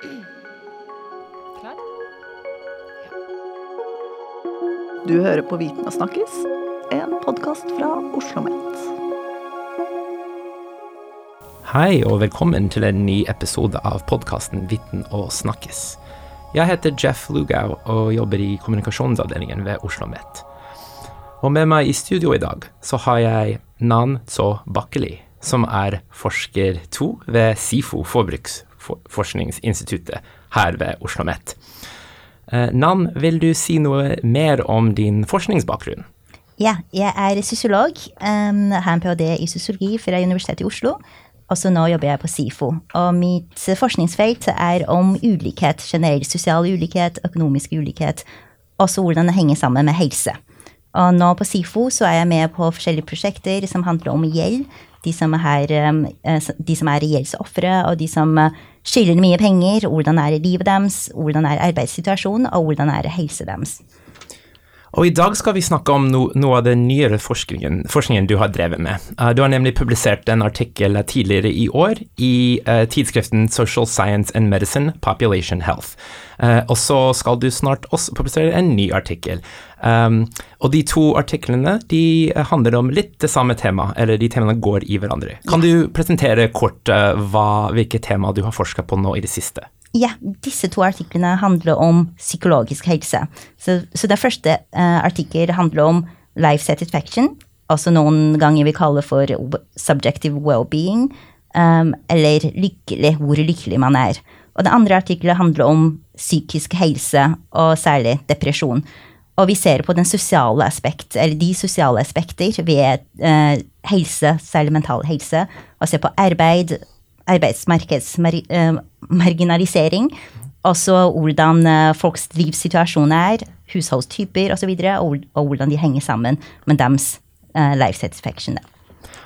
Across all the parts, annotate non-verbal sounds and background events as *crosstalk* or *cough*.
Klar? Du hører på Viten og snakkes, en podkast fra Oslo OsloMet. Hei og velkommen til en ny episode av podkasten Viten og snakkes. Jeg heter Jeff Lugau og jobber i kommunikasjonsavdelingen ved Oslo OsloMet. Og med meg i studio i dag så har jeg Nan Tso Bakkeli, som er forsker to ved SIFO Forbruksforskningsinstituttet her ved Oslo OsloMet. Nam, Nan, vil du si noe mer om din forskningsbakgrunn? Ja, jeg er sosiolog. Um, har en ph.d. i sosiologi fra Universitetet i Oslo. Også nå jobber jeg på SIFO. Og mitt forskningsfelt er om ulikhet, generell sosial ulikhet, økonomisk ulikhet, også hvordan det henger sammen med helse. Og nå på SIFO så er jeg med på forskjellige prosjekter som handler om gjeld. De som er, eh, de som er gjeldsofre, og de som eh, skylder mye penger. Hvordan er livet deres, hvordan er arbeidssituasjonen, og hvordan er helsa deres. Og i dag skal vi snakke om no, noe av den nyere forskningen, forskningen, du har drevet med. Uh, du har nemlig publisert en artikkel tidligere i år i uh, tidsskriften Social Science and Medicine Population Health. Uh, og så skal du snart også publisere en ny artikkel. Um, og de to artiklene de handler om litt det samme tema, eller de temaene går i hverandre. Kan du presentere kort hva, hvilke tema du har forska på nå i det siste? Ja, disse to artiklene handler om psykologisk helse. Så, så den første uh, artikkel handler om life satisfaction, altså noen ganger vi kaller for subjective well-being, um, eller lykkelig, hvor lykkelig man er. Og den andre artikkelen handler om psykisk helse, og særlig depresjon. Og vi ser på den sosiale aspekt, eller de sosiale aspekter ved uh, helse, særlig mental helse, og ser på arbeid, arbeidsmarkedsmarginalisering. Også hvordan eh, folks livssituasjon er, husholdstyper osv., og, og, hvordan de henger sammen med deres uh, life satisfaction.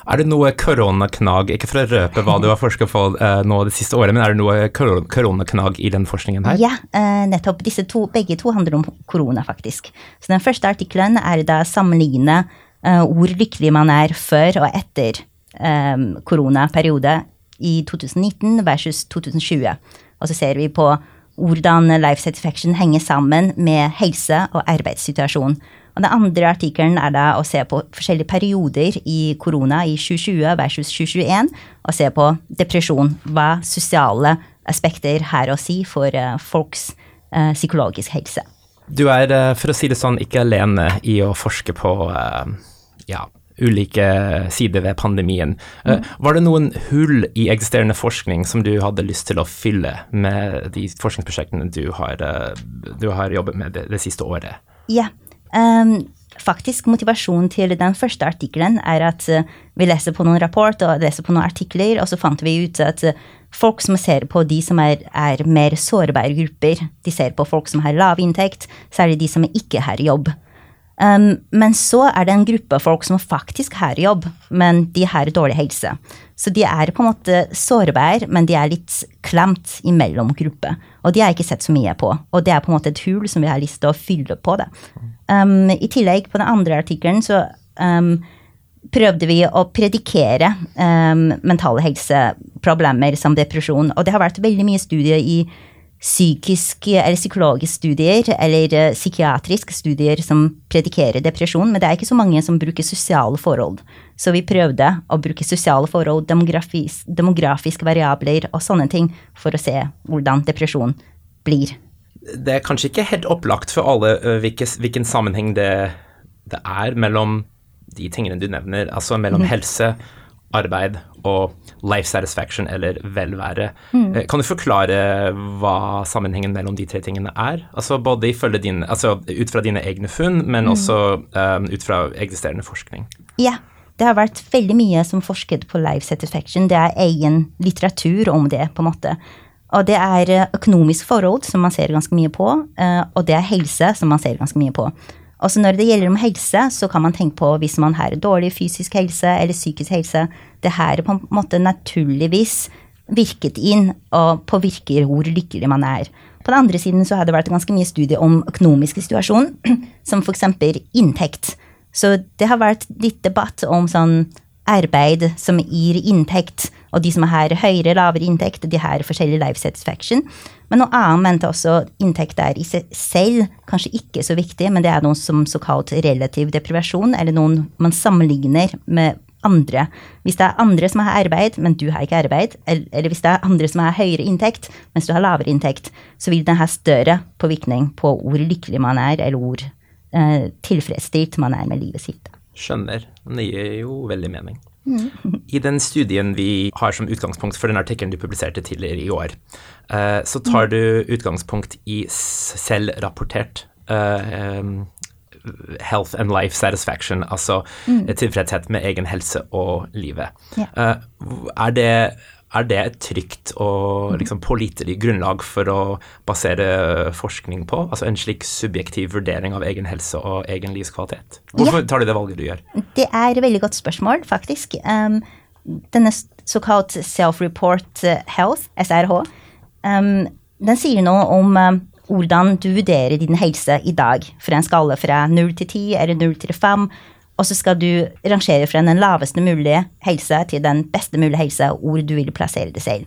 Er det noe koronaknag, ikke for å røpe hva du har forsket på nå det siste året, men er det noe koronaknag i den forskningen her? Ja, nettopp. Disse to, begge to handler om korona, faktisk. Så den første artikkelen er da sammenligne hvor lykkelig man er før og etter koronaperiode i 2019 versus 2020. Og så ser vi på hvordan life satisfaction henger sammen med helse og arbeidssituasjon. Og Den andre artikkelen er da å se på forskjellige perioder i korona i 2020 versus 2021, og se på depresjon. Hva sosiale aspekter har å si for uh, folks uh, psykologisk helse. Du er, uh, for å si det sånn, ikke alene i å forske på ja, ulike sider ved pandemien. Eh, mm. Var det noen hull i eksisterende forskning som du hadde lyst til å fylle med de forskningsprosjektene du har, eh, du har jobbet med det, det, siste året? Ja. Um, faktisk motivasjonen til den første artikkelen er at uh, vi leser på noen rapport og leser på noen artikler, og så fant vi ut at folk som ser på de som er, er mer sårbare grupper, de ser på folk som har lav inntekt, særlig de som ikke har jobb. Um, men så er det en gruppe folk som faktisk har jobb, men de har dårlig helse. Så de er på en måte sårbare, men de er litt klemt imellom grupper. Og de har jeg ikke sett så mye på. Og det er på en måte et hull som vi har lyst til å fylle på. det. Um, I tillegg, på den andre artikkelen, så um, prøvde vi å predikere mentale helseproblemer som depresjon. Og det har vært veldig mye studier i psykiske eller psykologiske studier eller uh, psykiatriske studier som predikerer depresjon, men det er ikke så mange som bruker sosiale forhold. Så vi prøvde å bruke sosiale forhold, demografis, demografiske variabler og sånne ting for å se hvordan depresjon blir. Det er kanskje ikke helt opplagt for alle hvilken, hvilken sammenheng det, det, er mellom de tingene du nevner, altså mellom mm. helse, arbeid og life satisfaction eller velvære. Mm. Eh, kan du forklare hva sammenhengen mellom de tre tingene er? Altså både dine, altså ut fra dine egne funn, men mm. også um, ut fra eksisterende forskning. Ja, det har vært veldig mye som forsket på life satisfaction. Det er egen litteratur om det, på en måte. Og det er eh, økonomisk forhold, som man ser ganske mye på, og det er helse, som man ser ganske mye på. Også når det gjelder om helse, så kan man tenke på hvis man har dårlig fysisk helse eller psykisk helse. Det her på en måte naturligvis virket inn og påvirker hvor lykkelig man er. På den andre siden så har det vært ganske mye studie om økonomisk situasjon, *clears throat* som f.eks. inntekt. Så det har vært litt debatt om sånn arbeid som gir inntekt, og de som har høyere, lavere inntekt, de har forskjellig life satisfaction. Men noe annet mente også inntekt er i seg selv kanskje ikke så viktig, men det er noe som såkalt relativ deprivasjon, eller noen man sammenligner med andre. Hvis det er andre som har arbeid, men du har ikke arbeid, eller hvis det er andre som har høyere inntekt, mens du har lavere inntekt, så vil den ha større påvirkning på hvor lykkelig man er, eller hvor eh, tilfredsstilt man er med livet sitt. Skjønner. Men Det gir jo veldig mening. Mm. I den studien vi har som utgangspunkt for den artikkelen du publiserte tidligere i år, uh, så tar du utgangspunkt i selvrapportert um, health and life satisfaction, altså mm. tilfredshet med egen helse og livet. Uh, er det er det et trygt og liksom pålitelig grunnlag for å basere forskning på? Altså en slik subjektiv vurdering av egen helse og egen livskvalitet? Hvorfor ja. tar du det valget du gjør? Det er et veldig godt spørsmål, faktisk. Um, denne såkalt self-report uh, health, SRH, um, den sier noe om um, hvordan du vurderer din helse i dag, fra en skala fra 0 til 10 eller 0 til 5 og så skal du rangere fra den laveste mulige helse til den beste mulige helse, hvor du vil plassere det selv.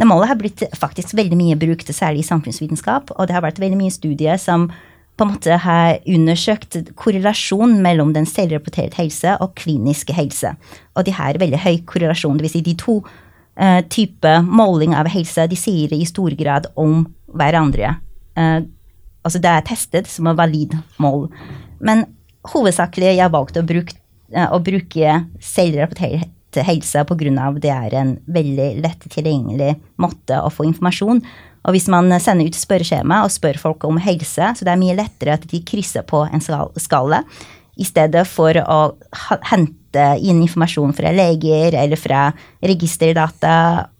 Det målet har blitt faktisk veldig mye brukt, særlig i samfunnsvitenskap, og det har vært veldig mye studier som på en måte har undersøkt korrelasjon mellom den selvrapporterte helse og kliniske helse. Og de har veldig høy korrelasjon. Dvs. Si de to uh, typer måling av helse de sier i stor grad om hverandre. Uh, altså det er testet som et valid mål. Men hovedsakelig jeg valgt å bruke, eh, å bruke selvrapportert helse pga. det er en veldig lett tilgjengelig måte å få informasjon. Og hvis man sender ut spørreskjema og spør folk om helse, så det er mye lettere at de krysser på en skala, i stedet for å hente inn informasjon fra leger eller fra registerdata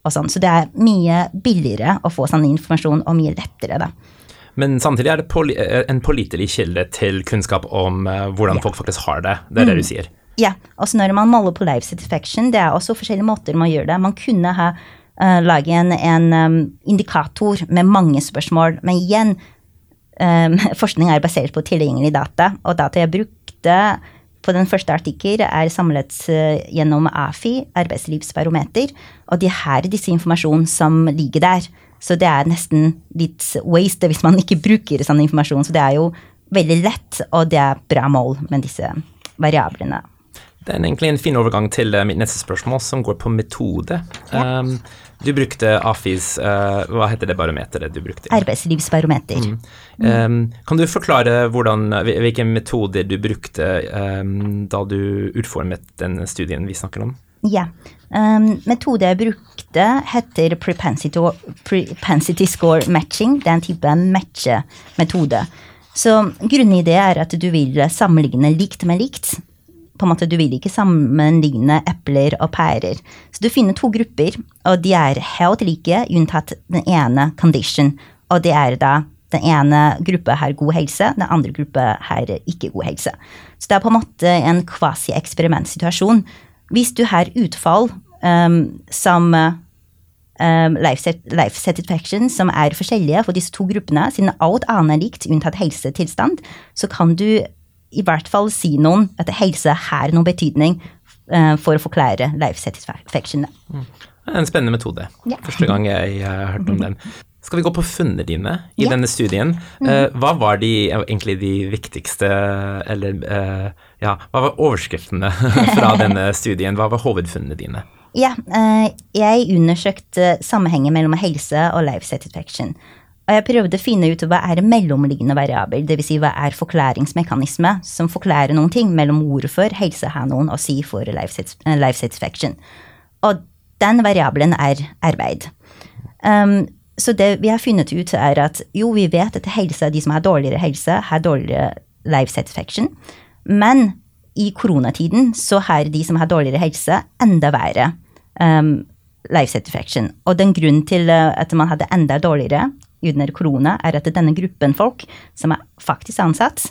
og sånn. Så det er mye billigere å få sånn informasjon, og mye lettere, da. Men samtidig er det poli eh, en pålitelig kilde til kunnskap om uh, hvordan ja. folk faktisk har det. Det er mm. det du sier. Ja. Også når man måler på life satisfaction, det er også forskjellige måter man gjør det. Man kunne ha uh, laget en, en um, indikator med mange spørsmål, men igjen um, *laughs* Forskning er basert på tilgjengelig data, og data jeg brukte på den første artikkel er samlet gjennom AFI, arbeidslivsbarometer, og de har disse informasjonen som ligger der. Så det er nesten litt waste hvis man ikke bruker sånn informasjon. Så det er jo veldig lett, og det er bra mål med disse variablene. Det er egentlig en fin overgang til eh, mitt neste spørsmål, som går på metode. Ja. Um, du brukte AFIs uh, Hva heter det barometeret du brukte? Arbeidslivsbarometer. Mm. Um, kan du forklare hvordan, hvilke metoder du brukte um, da du utformet den studien vi snakker om? Ja. Um, metode jeg brukte, heter propensity, propensity score matching. Det er en type matchemetode. Så grunnen i det er at du vil sammenligne likt med likt. På en måte, Du vil ikke sammenligne epler og pærer. Så du finner to grupper, og de er helt like, unntatt den ene condition. Og det er da den ene gruppa har god helse, den andre gruppa har ikke god helse. Så det er på en måte en kvasi-eksperimentsituasjon hvis du har utfall um, som um, life, life, satisfaction som er forskjellige for disse to gruppene, siden alt annet er likt unntatt helsetilstand, så kan du i hvert fall si noen at helse har noen betydning uh, for å forklare life satisfaction. Mm. En spennende metode. Yeah. Første gang jeg har hørt om den. Skal vi gå på funnene dine i yeah. denne studien? Uh, hva var de, egentlig de viktigste, eller uh, ja, hva var overskriftene *laughs* fra denne studien? Hva var hovedfunnene dine? Ja, uh, jeg undersøkte sammenhengen mellom helse og life satisfaction. Og jeg prøvde å finne ut hva er mellomliggende variabel, dvs. Si hva er forklaringsmekanisme som forklarer noen ting mellom hvorfor helse har noen å si for life, satisfaction. Og den variabelen er arbeid. Um, så det vi har funnet ut, er at jo, vi vet at helse, de som har dårligere helse, har dårligere life satisfaction. Men i koronatiden så har de som har dårligere helse, enda verre um, life satisfaction. Og den grunnen til uh, at man hadde enda dårligere under korona, er at denne gruppen folk som er faktisk ansatt,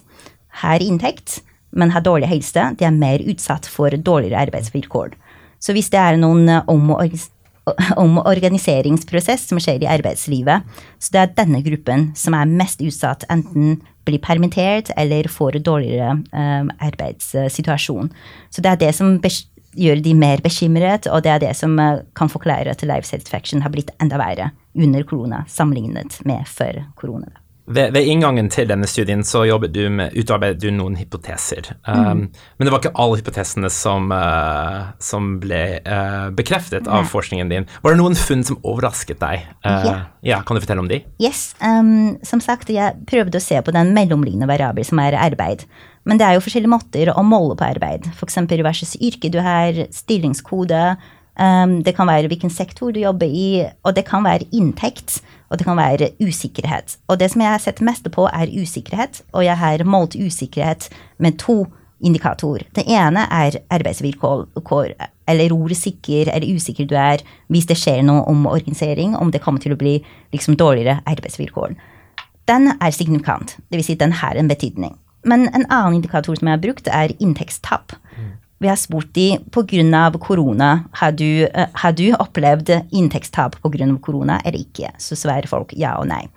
har inntekt, men har dårlig helse, de er mer utsatt for dårligere arbeidsvilkår. Så hvis det er noen uh, omorganisering om organiseringsprosess som skjer i arbeidslivet. Så det er denne gruppen som er mest utsatt, enten blir permittert eller får dårligere um, arbeidssituasjon. Så det er det som gjør de mer bekymret, og det er det som eh, kan forklare at life satisfaction har blitt enda verre under korona sammenlignet med før korona. Ved, ved, inngangen til denne studien så du med, utarbeidet du noen hypoteser. Um, mm. Men det var ikke alle hypotesene som, uh, som ble uh, bekreftet av forskningen din. Var det noen funn som overrasket deg? Uh, ja. ja. Kan du fortelle om de? Yes. Um, som sagt, jeg prøvde å se på den mellomliggende variabel som er arbeid. Men det er jo forskjellige måter å måle på arbeid. F.eks. versus yrke du har, stillingskode. Um, det kan være hvilken sektor du jobber i, og det kan være inntekt og det kan være usikkerhet. Og det som jeg har sett mest på, er usikkerhet, og jeg har målt usikkerhet med to indikatorer. Det ene er arbeidsvilkår, eller hvor sikker eller usikker du er hvis det skjer noe om organisering, om det kommer til å bli liksom dårligere arbeidsvilkår. Den er signifikant, dvs. Si den har en betydning. Men en annen indikator som jeg har brukt, er inntektstap. Mm vi har spurt de pga. korona, har du, uh, har du opplevd inntektstap pga. korona eller ikke? Så svarer folk ja og nei.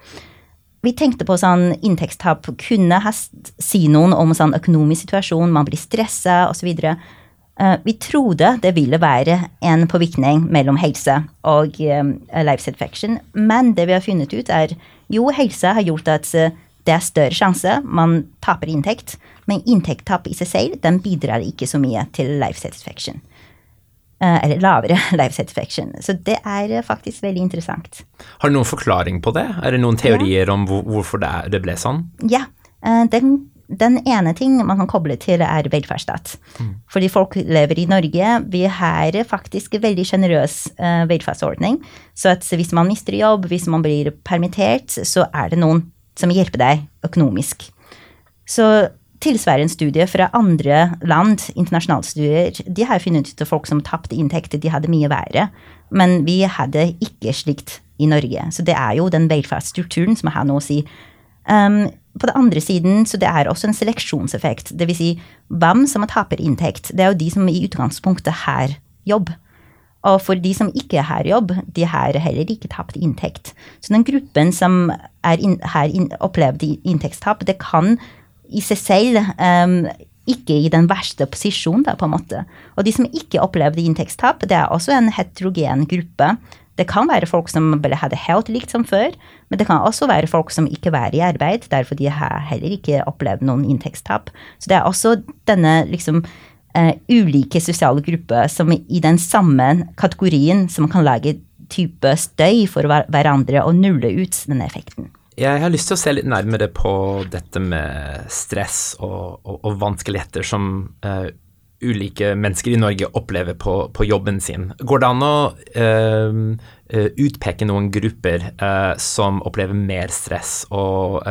Vi tenkte på sånn inntektstap kunne ha, si noen om sånn økonomisk situasjon, man blir stressa osv. Eh, vi trodde det ville være en påvirkning mellom helse og um, life satisfaction, men det vi har funnet ut, er jo, helse har gjort at det er større sjanse, man taper inntekt. Men inntekttap i seg selv den bidrar ikke så mye til life satisfaction. Eh, eller lavere *laughs* life satisfaction. Så det er eh, faktisk veldig interessant. Har du noen forklaring på det? Er det noen teorier ja. om hvorfor det, ble sånn? Ja. Eh, den, den, ene ting man kan koble til, er velferdsstat. Mm. Fordi folk lever i Norge. Vi har faktisk en veldig sjenerøs velferdsordning. Så hvis man mister jobb, hvis man blir permittert, så er det noen som hjelper deg økonomisk. Så tilsvarende studie fra andre land, internasjonale studier, de har funnet ut at folk som tapte inntekter, de hadde mye verre. Men vi hadde ikke slikt i Norge. Så det er jo den velferdsstrukturen som har noe å si. Um, på den andre siden, så det er også en seleksjonseffekt. Vil si, hvem som taper inntekt, det er jo de som i utgangspunktet har jobb. Og for de som ikke har jobb, de har heller ikke tapt inntekt. Så den gruppen som in, har in, opplevd inntektstap, det kan i seg selv um, ikke i den verste posisjonen, da, på en måte. Og de som ikke opplevde inntektstap, det er også en heterogen gruppe. Det kan være folk som bare hadde helt likt som før, men det kan også være folk som ikke var i arbeid, derfor de har heller ikke opplevd noen inntektstap. Så det er også denne liksom uh, ulike sosiale grupper som i den samme kategorien som kan lage type støy for hverandre og nulle ut denne effekten. Jeg har lyst til å se litt nærmere på dette med stress og, og, og vanskeligheter som uh, ulike mennesker i Norge opplever på, på, jobben sin. Går det an å eh, utpeke noen grupper eh, som opplever mer stress og,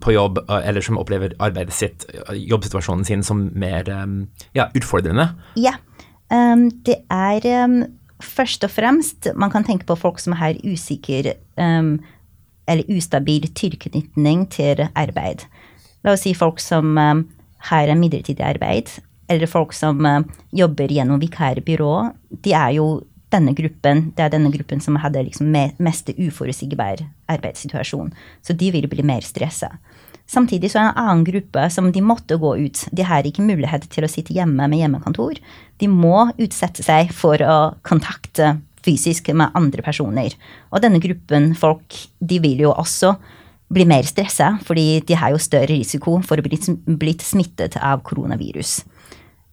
på jobb, eller som opplever arbeidet sitt, jobbsituasjonen sin, som mer um, ja, utfordrende? Ja, um, det er um, først og fremst Man kan tenke på folk som har usikker um, eller ustabil tilknytning til arbeid. La oss si folk som um, har en midlertidig arbeid, eller folk som uh, jobber gjennom vikarbyrå. De er jo denne gruppen, det er denne gruppen som hadde liksom mest uforutsigbar arbeidssituasjon. Så de vil bli mer stressa. Samtidig så er det en annen gruppe som de måtte gå ut. De har ikke mulighet til å sitte hjemme med hjemmekontor. De må utsette seg for å kontakte fysisk med andre personer. Og denne gruppen folk, de vil jo også bli mer stressa, fordi de har jo større risiko for å bli smittet av koronavirus.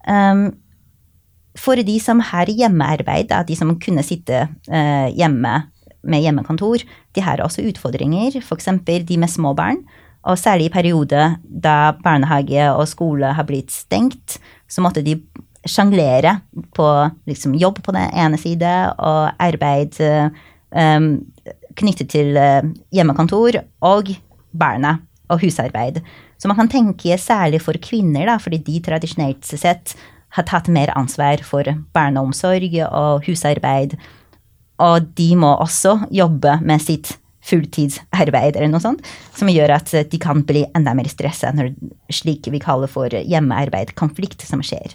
Um, for de som har hjemmearbeid, de som kunne sitte uh, hjemme med hjemmekontor, de har også utfordringer, f.eks. de med små barn. Og særlig i perioder da barnehage og skole har blitt stengt, så måtte de sjanglere på liksom, jobb på den ene side og arbeid um, knyttet til uh, hjemmekontor og barna og husarbeid. Så man kan tenke særlig for kvinner, da, fordi de tradisjonelt sett har tatt mer ansvar for barneomsorg og husarbeid. Og de må også jobbe med sitt fulltidsarbeid eller noe sånt, som gjør at de kan bli enda mer stressa når slik vi kaller for hjemmearbeid, konflikt, som skjer.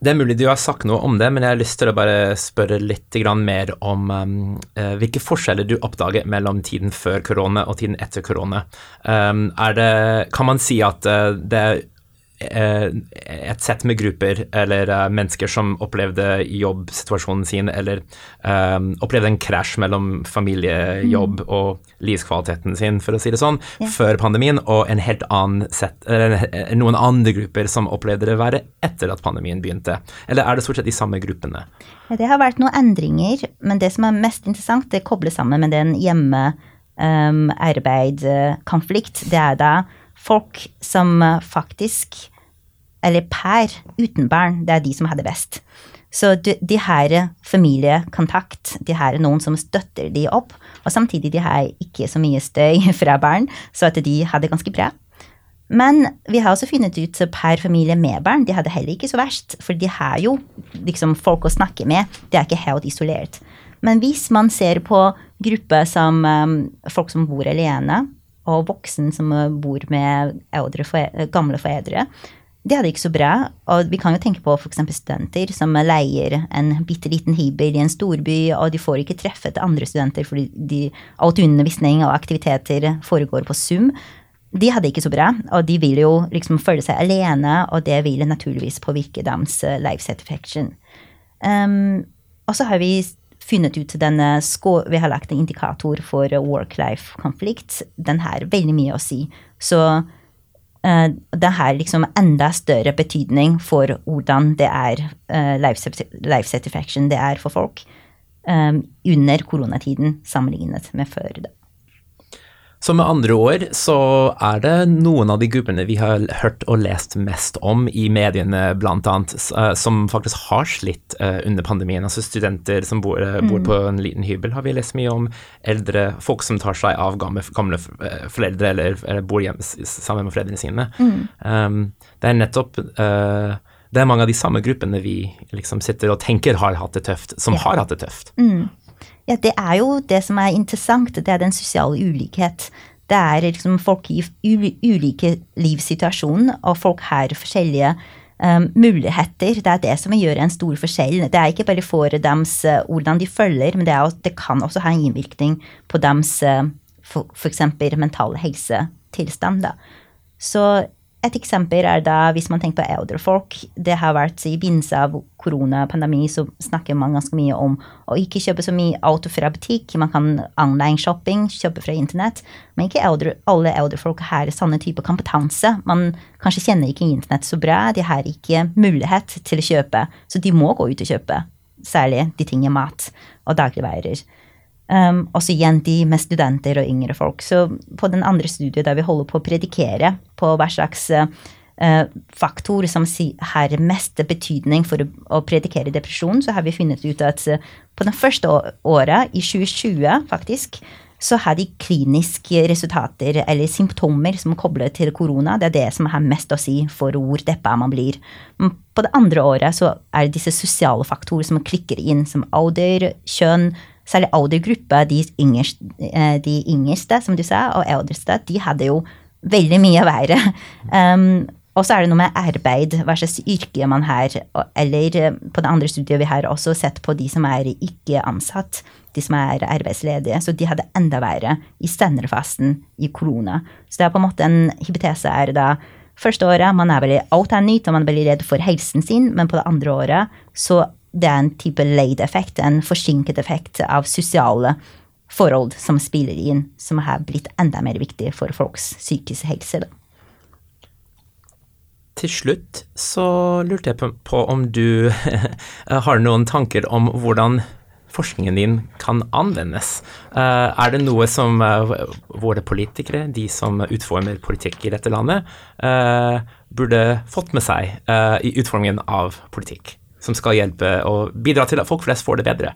Det er mulig du har sagt noe om det, men jeg har lyst til å bare spørre litt mer om um, uh, hvilke forskjeller du oppdager mellom tiden før korona og tiden etter korona. Um, kan man si at uh, det er et sett med grupper eller mennesker som opplevde jobbsituasjonen sin, eller opplevde en krasj mellom familiejobb mm. og livskvaliteten sin, for å si det sånn, ja. før pandemien, og en helt annen set, noen andre grupper som opplevde det verre etter at pandemien begynte? Eller er det stort sett de samme gruppene? Det har vært noen endringer, men det som er mest interessant, det kobles sammen med den hjemme um, arbeid, konflikt, det er da folk som faktisk Eller per uten barn, det er de som har det best. Så de, de har familiekontakt, de har noen som støtter de opp, og samtidig de har ikke så mye støy *laughs* fra barn, så at de har det ganske bra. Men vi har også funnet ut per familie med barn, de har det heller ikke så verst, for de har jo liksom folk å snakke med, de er ikke helt isolert. Men hvis man ser på grupper som um, folk som bor alene, og voksen som uh, bor med eldre, gamle foreldre, er det ikke så bra. Og vi kan jo tenke på f.eks. studenter som leier en bitte liten hybel i en storby, og de får ikke treffet andre studenter fordi de, alt undervisning og aktiviteter foregår på Zoom. De hadde ikke så bra, og de vil jo liksom føle seg alene, og det vil naturligvis påvirke deres uh, life satisfaction. Um, og så har vi funnet ut denne Vi har lagt en indikator for work-life-konflikt. Den har veldig mye å si. Så det har liksom enda større betydning for hvordan det er uh, life, satisfaction det er for folk um, under koronatiden sammenlignet med før. da. Så med andre ord så er det noen av de gruppene vi har hørt og lest mest om i mediene, blant annet, eh, som faktisk har slitt eh, under pandemien. Altså studenter som bor, eh, bor mm. på en liten hybel, har vi lest mye om. Eldre folk som tar seg av gamle, gamle foreldre eller, eller, bor hjemme sammen med foreldrene sine. Mm. Um, det er nettopp uh, det er mange av de samme gruppene vi liksom sitter og tenker har hatt det tøft, som ja. har hatt det tøft. Mm. Ja, det er jo det som er interessant. Det er den sosiale ulikhet. Det er liksom folk i ulike livssituasjoner, og folk har forskjellige um, muligheter. Det er det som gjør en stor forskjell. Det er ikke bare for deres uh, hvordan de følger, men det, er, det, kan også ha en innvirkning på deres uh, f.eks. mentale helsetilstand. Da. Så et eksempel er da hvis man tenker på eldre folk. Det har vært I begynnelsen av koronapandemi så snakker man ganske mye om å ikke kjøpe så mye auto fra butikk. Man kan online-shopping, kjøpe fra internett. Men ikke eldre, alle eldre folk har sånne type kompetanse. Man kanskje kjenner ikke internett så bra. De har ikke mulighet til å kjøpe, så de må gå ut og kjøpe. Særlig de tingene mat og dagligvarer. Um, også igjen de med studenter og yngre folk. Så på den andre studiet der vi holder på å predikere på hva slags uh, faktor som har mest betydning for å, predikere depresjon, så har vi funnet ut at uh, på det første året, i 2020 faktisk, så har de kliniske resultater eller symptomer som er koblet til korona. Det er det som har mest å si for hvor deppa man blir. Men på det andre året så er det disse sosiale faktorer som klikker inn, som alder, kjønn, særlig aldergruppa, de, eh, de yngste, som du sa, og eldste, de hadde jo veldig mye verre. Um, og så er det noe med arbeid, hva slags yrke man har. Eller eh, på det andre studiet vi har også sett på de som er ikke ansatt, de som er arbeidsledige. Så de hadde enda verre i senderfasen i korona. Så det er på en måte en hypotese er da Første året man er veldig alt er nytt, og man er veldig redd for helsen sin, men på det andre året så det er en type late effekt, en forsinket effekt av sosiale forhold som spiller inn, som har blitt enda mer viktig for folks psykiske helse. Til slutt så lurte jeg på om du *laughs* har noen tanker om hvordan forskningen din kan anvendes. Eh, er det noe som eh, våre politikere, de som utformer politikk i dette landet, eh, burde fått med seg i utformingen av politikk? Som skal hjelpe og bidra til at folk flest får det bedre?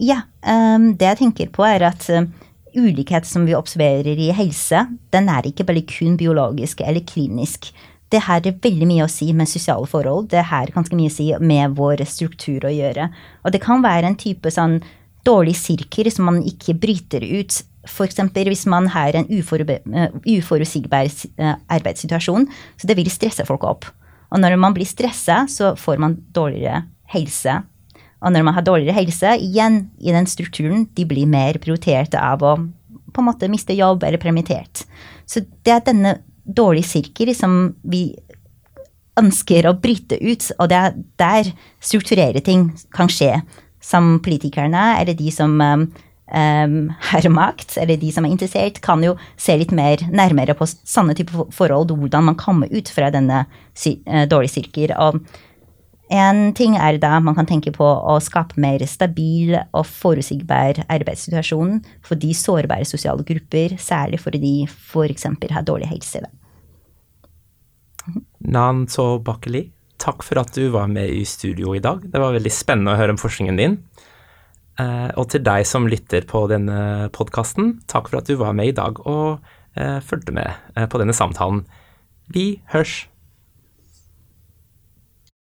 Ja, um, det jeg tenker på er at um, ulikhet som vi observerer i helse, den er ikke bare kun biologisk eller klinisk. Det har veldig mye å si med sosiale forhold. Det har ganske mye å si med vår struktur å gjøre. Og det kan være en type sånn dårlig sirkel som man ikke bryter ut. F.eks. hvis man har en uh, uforutsigbar uh, arbeidssituasjon, så det vil stresse folk opp. Og når man blir stressa, så får man dårligere helse. Og når man har dårligere helse, igjen i den strukturen, de blir mer prioritert av å på en måte miste jobb eller permittert. Så det er denne dårlige sirkel som vi ønsker å bryte ut, og det er der strukturere ting kan skje. Som politikerne, eller de som um, herremakt, eller de som er interessert, kan jo se litt mer nærmere på sanne typer forhold, hvordan man kommer ut fra denne uh, dårlige sirkel. Og en ting er da man kan tenke på å skape mer stabil og forutsigbar arbeidssituasjon for de sårbare sosiale grupper, særlig for de f.eks. har dårlig helse. Nanso Bakkeli, takk for at du var med i studio i dag. Det var veldig spennende å høre om forskningen din. Eh, og til deg som lytter på denne podkasten, takk for at du var med i dag og eh, fulgte med eh, på denne samtalen. Vi hørs!